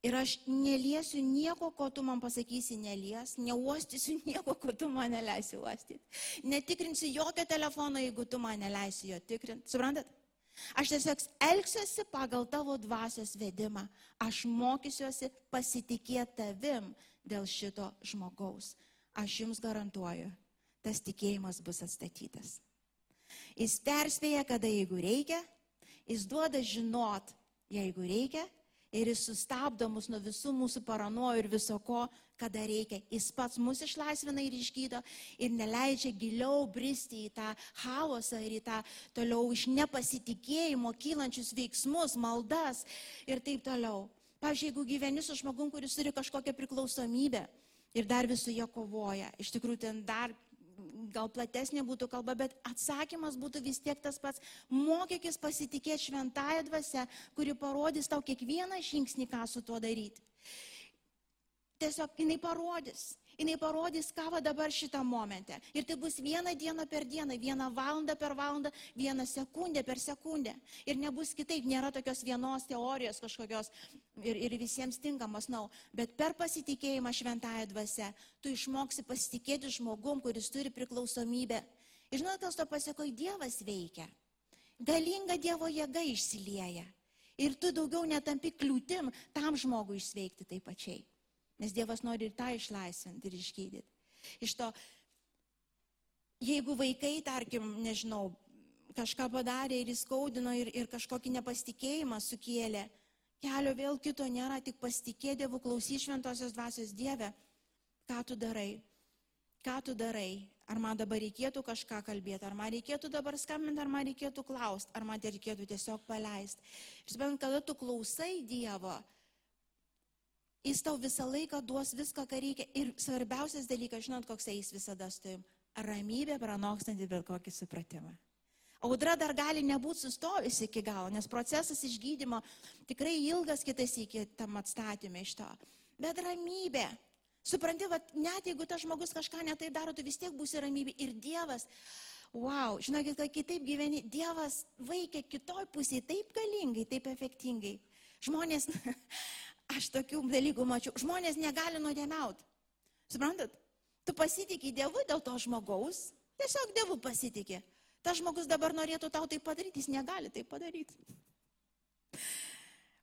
Ir aš neliesiu nieko, ko tu man pasakysi, nelies, neuostysiu nieko, ko tu man neleisi uostyti. Netikrinsiu jokio telefono, jeigu tu man neleisi jo tikrinti. Suprantat? Aš tiesiog elgsiuosi pagal tavo dvasios vedimą. Aš mokysiuosi pasitikėti tavim dėl šito žmogaus. Aš jums garantuoju, tas tikėjimas bus atstatytas. Jis perspėja, kada jeigu reikia, jis duoda žinot, jeigu reikia, ir jis sustabdo mus nuo visų mūsų paranojų ir viso ko, kada reikia. Jis pats mus išlaisvina ir išgydo ir neleidžia giliau bristi į tą chaosą ir į tą toliau iš nepasitikėjimo kylančius veiksmus, maldas ir taip toliau. Pavyzdžiui, jeigu gyveni su žmogum, kuris turi kažkokią priklausomybę ir dar visų jie kovoja, iš tikrųjų ten dar gal platesnė būtų kalba, bet atsakymas būtų vis tiek tas pats. Mokykis pasitikėti šventąją dvasę, kuri parodys tau kiekvieną žingsnį, ką su tuo daryti. Tiesiog jinai parodys jinai parodys, ką va dabar šitą momentę. Ir tai bus viena diena per dieną, viena valanda per valandą, viena sekundė per sekundę. Ir nebus kitaip, nėra tokios vienos teorijos kažkokios ir, ir visiems tinkamos, nau. Bet per pasitikėjimą šventąją dvasę tu išmoksi pasitikėti žmogum, kuris turi priklausomybę. Ir žinot, kas to pasiekoja, Dievas veikia. Galinga Dievo jėga išsilieja. Ir tu daugiau netampi kliūtim tam žmogui išveikti taip pačiai. Nes Dievas nori ir tą išlaisvinti ir išgydyti. Iš to, jeigu vaikai, tarkim, nežinau, kažką padarė ir įskaudino ir, ir kažkokį nepasitikėjimą sukėlė, kelio vėl kito nėra, tik pasitikė Dievu, klausy šventosios dvasios Dieve, ką tu darai, ką tu darai, ar man dabar reikėtų kažką kalbėti, ar man reikėtų dabar skambinti, ar man reikėtų klausti, ar man reikėtų tiesiog paleisti. Ir bent kada tu klausai Dievo, Jis tau visą laiką duos viską, ką reikia. Ir svarbiausias dalykas, žinot, koks jis visada stovim - ramybė pranokstanti bet kokį supratimą. Audra dar gali nebūti sustojusi iki galo, nes procesas išgydymo tikrai ilgas kitas iki tam atstatymė iš to. Bet ramybė. Supranti, va, net jeigu tas žmogus kažką netai daro, tu vis tiek būsi ramybė. Ir Dievas, wow, žinokit, kad kitaip gyveni, Dievas veikia kitoj pusėje taip galingai, taip efektingai. Žmonės, Aš tokių dalykų mačiau. Žmonės negali nuodėmiauti. Suprantat? Tu pasitikė Dievu dėl to žmogaus. Tiesiog Dievu pasitikė. Ta žmogus dabar norėtų tau tai padaryti, jis negali tai padaryti.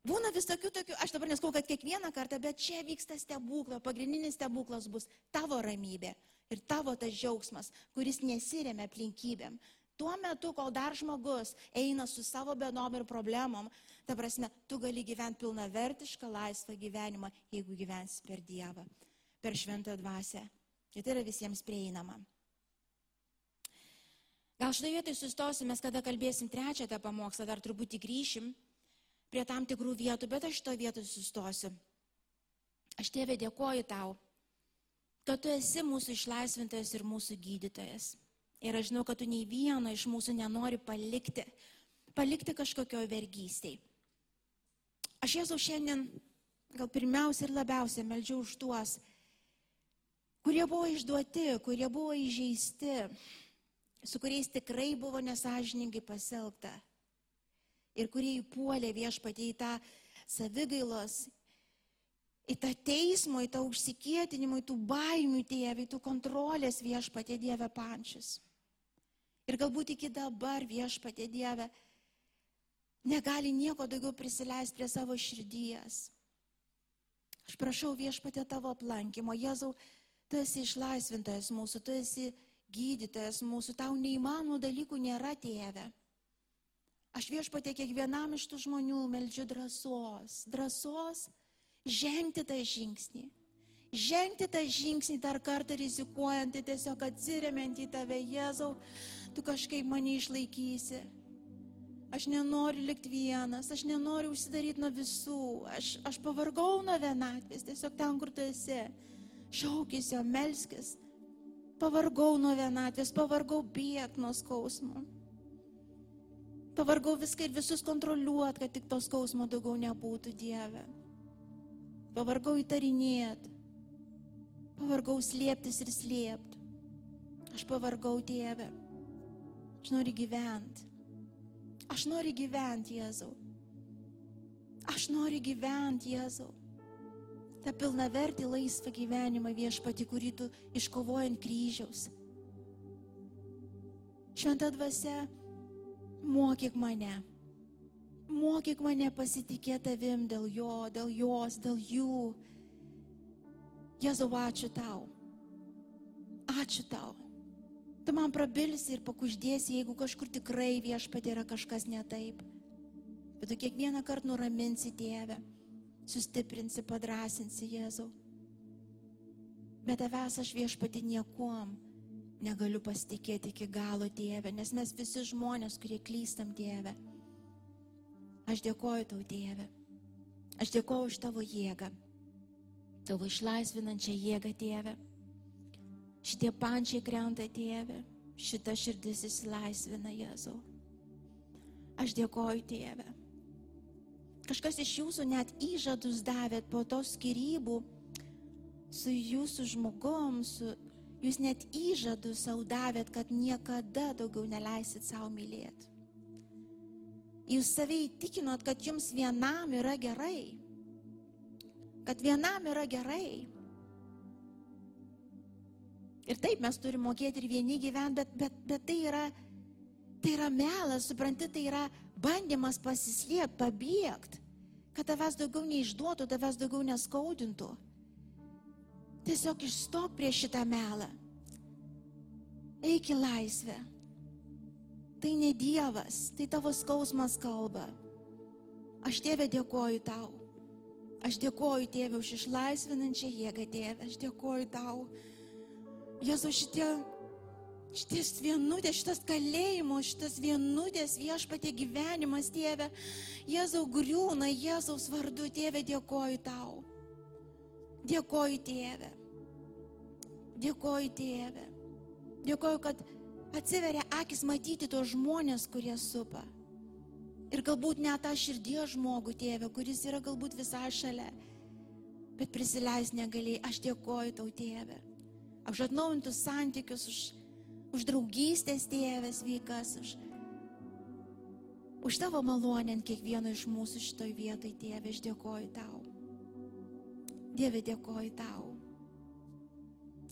Būna vis tokių aš dabar neskau, kad kiekvieną kartą, bet čia vyksta stebuklas, pagrindinis stebuklas bus tavo ramybė ir tavo tas džiaugsmas, kuris nesiremia aplinkybėm, Tuo metu, kol dar žmogus eina su savo bėdom ir problemom, ta prasme, tu gali gyventi pilna vertišką, laisvą gyvenimą, jeigu gyvensi per Dievą, per šventą dvasę. Ir tai yra visiems prieinama. Gal štai vietoj sustosime, kada kalbėsim trečią tą pamokslą, dar truputį grįšim prie tam tikrų vietų, bet aš to vietoj sustosiu. Aš tėvė dėkoju tau, kad tu esi mūsų išlaisvintojas ir mūsų gydytojas. Ir aš žinau, kad tu nei vieno iš mūsų nenori palikti, palikti kažkokio vergystėj. Aš Jėzau šiandien gal pirmiausia ir labiausia meldžiu už tuos, kurie buvo išduoti, kurie buvo įžeisti, su kuriais tikrai buvo nesažiningai pasielgta ir kurie įpuolė viešpatį į tą savigailos, į tą teismo, į tą užsikėtinimą, į tų baimių tėvį, į tų kontrolės viešpatė Dieve pančius. Ir galbūt iki dabar viešpatė Dieve negali nieko daugiau prisileisti prie savo širdies. Aš prašau viešpatė tavo aplankimo. Jėzau, tu esi išlaisvintojas mūsų, tu esi gydytojas mūsų, tau neįmanomų dalykų nėra tėve. Aš viešpatė kiekvienam iš tų žmonių meldžiu drąsos, drąsos žengti tą žingsnį žengti tą žingsnį dar kartą rizikuojant, tai tiesiog atsiriamant į tave, Jėzau, tu kažkaip mane išlaikysi. Aš nenoriu likti vienas, aš nenoriu užsidaryti nuo visų, aš, aš pavargau nuo vienatvės, tiesiog ten, kur tu esi. Šaukis jo, melskis. Pavargau nuo vienatvės, pavargau bėgti nuo skausmo. Pavargau viską ir visus kontroliuoti, kad tik to skausmo daugiau nebūtų Dieve. Pavargau įtarinėti. Pavargau slėptis ir slėpti. Aš pavargau Dieve. Aš noriu gyventi. Aš noriu gyventi, Jėzau. Aš noriu gyventi, Jėzau. Ta pilna vertį laisvą gyvenimą viešpati, kurį tu iškovojant kryžiaus. Šventa dvasia, mokyk mane. Mokyk mane pasitikėti tavim dėl jo, dėl jos, dėl jų Jėzau, ačiū tau. Ačiū tau. Tu man prabilsi ir pakuždėsi, jeigu kažkur tikrai viešpatė yra kažkas ne taip. Bet tu kiekvieną kartą nuraminsi Dievę, sustiprinsi, padrasinsi Jėzau. Bet tavęs aš viešpatį niekuom negaliu pasitikėti iki galo Dieve, nes mes visi žmonės, kurie klystam Dieve. Aš dėkoju tau Dieve. Aš dėkoju už tavo jėgą tavo išlaisvinančią jėgą, tėve. Šitie pančiai krenta, tėve, šita širdis įsilaisvina, Jėzau. Aš dėkoju, tėve. Kažkas iš jūsų net įžadus davėt po to skirybų su jūsų žmogom, su, jūs net įžadus savo davėt, kad niekada daugiau neleisit savo mylėti. Jūs savai įtikinot, kad jums vienam yra gerai kad vienam yra gerai. Ir taip mes turime mokėti ir vieni gyventi, bet, bet, bet tai, yra, tai yra melas, supranti, tai yra bandymas pasislėpti, pabėgti, kad tavęs daugiau neišduotų, tavęs daugiau neskaudintų. Tiesiog išstok prieš šitą melą. Eik į laisvę. Tai ne Dievas, tai tavo skausmas kalba. Aš tėvė dėkoju tau Aš dėkoju Tėvė už išlaisvinančią jėgą, Tėvė. Aš dėkoju tau. Jėzu, šitie, šities vienutės, šitas kalėjimas, šitas vienutės viešpatė gyvenimas, Tėvė. Jėzau griūna, Jėzaus vardu, Tėvė, dėkoju tau. Dėkoju, Tėvė. Dėkoju, Tėvė. Dėkoju, kad atsiveria akis matyti tos žmonės, kurie supa. Ir galbūt net tą širdies žmogų, tėvė, kuris yra galbūt visai šalia, bet prisileis negalėjai. Aš dėkoju tau, tėvė. Už atnaujintus santykius, už, už draugystės tėvės vykas, už, už tavo malonę ant kiekvieno iš mūsų šitoj vietoj, tėvė, aš dėkoju tau. Dieve, dėkoju tau.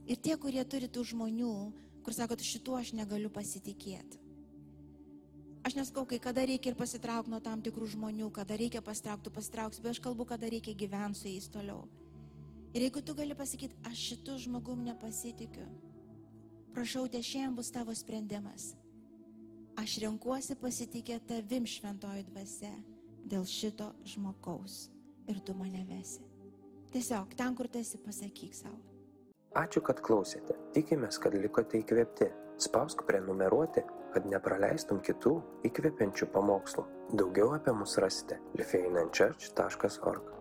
Ir tie, kurie turi tų žmonių, kur sako, šituo aš negaliu pasitikėti. Aš neskau, kai kada reikia ir pasitraukti nuo tam tikrų žmonių, kada reikia pasitraukti, pasitrauks, bet aš kalbu, kada reikia gyventi su jais toliau. Ir jeigu tu gali pasakyti, aš šitų žmogum nepasitikiu, prašau, te šiandien bus tavo sprendimas. Aš renkuosi pasitikėti tavim šventoji dvasia dėl šito žmogaus ir tu mane vesi. Tiesiog ten, kur esi, pasakyk savo. Ačiū, kad klausėte. Tikimės, kad likote įkvėpti. Spausk prenumeruoti, kad nepraleistum kitų įkvepiančių pamokslų. Daugiau apie mus rasite lifeinanchurch.org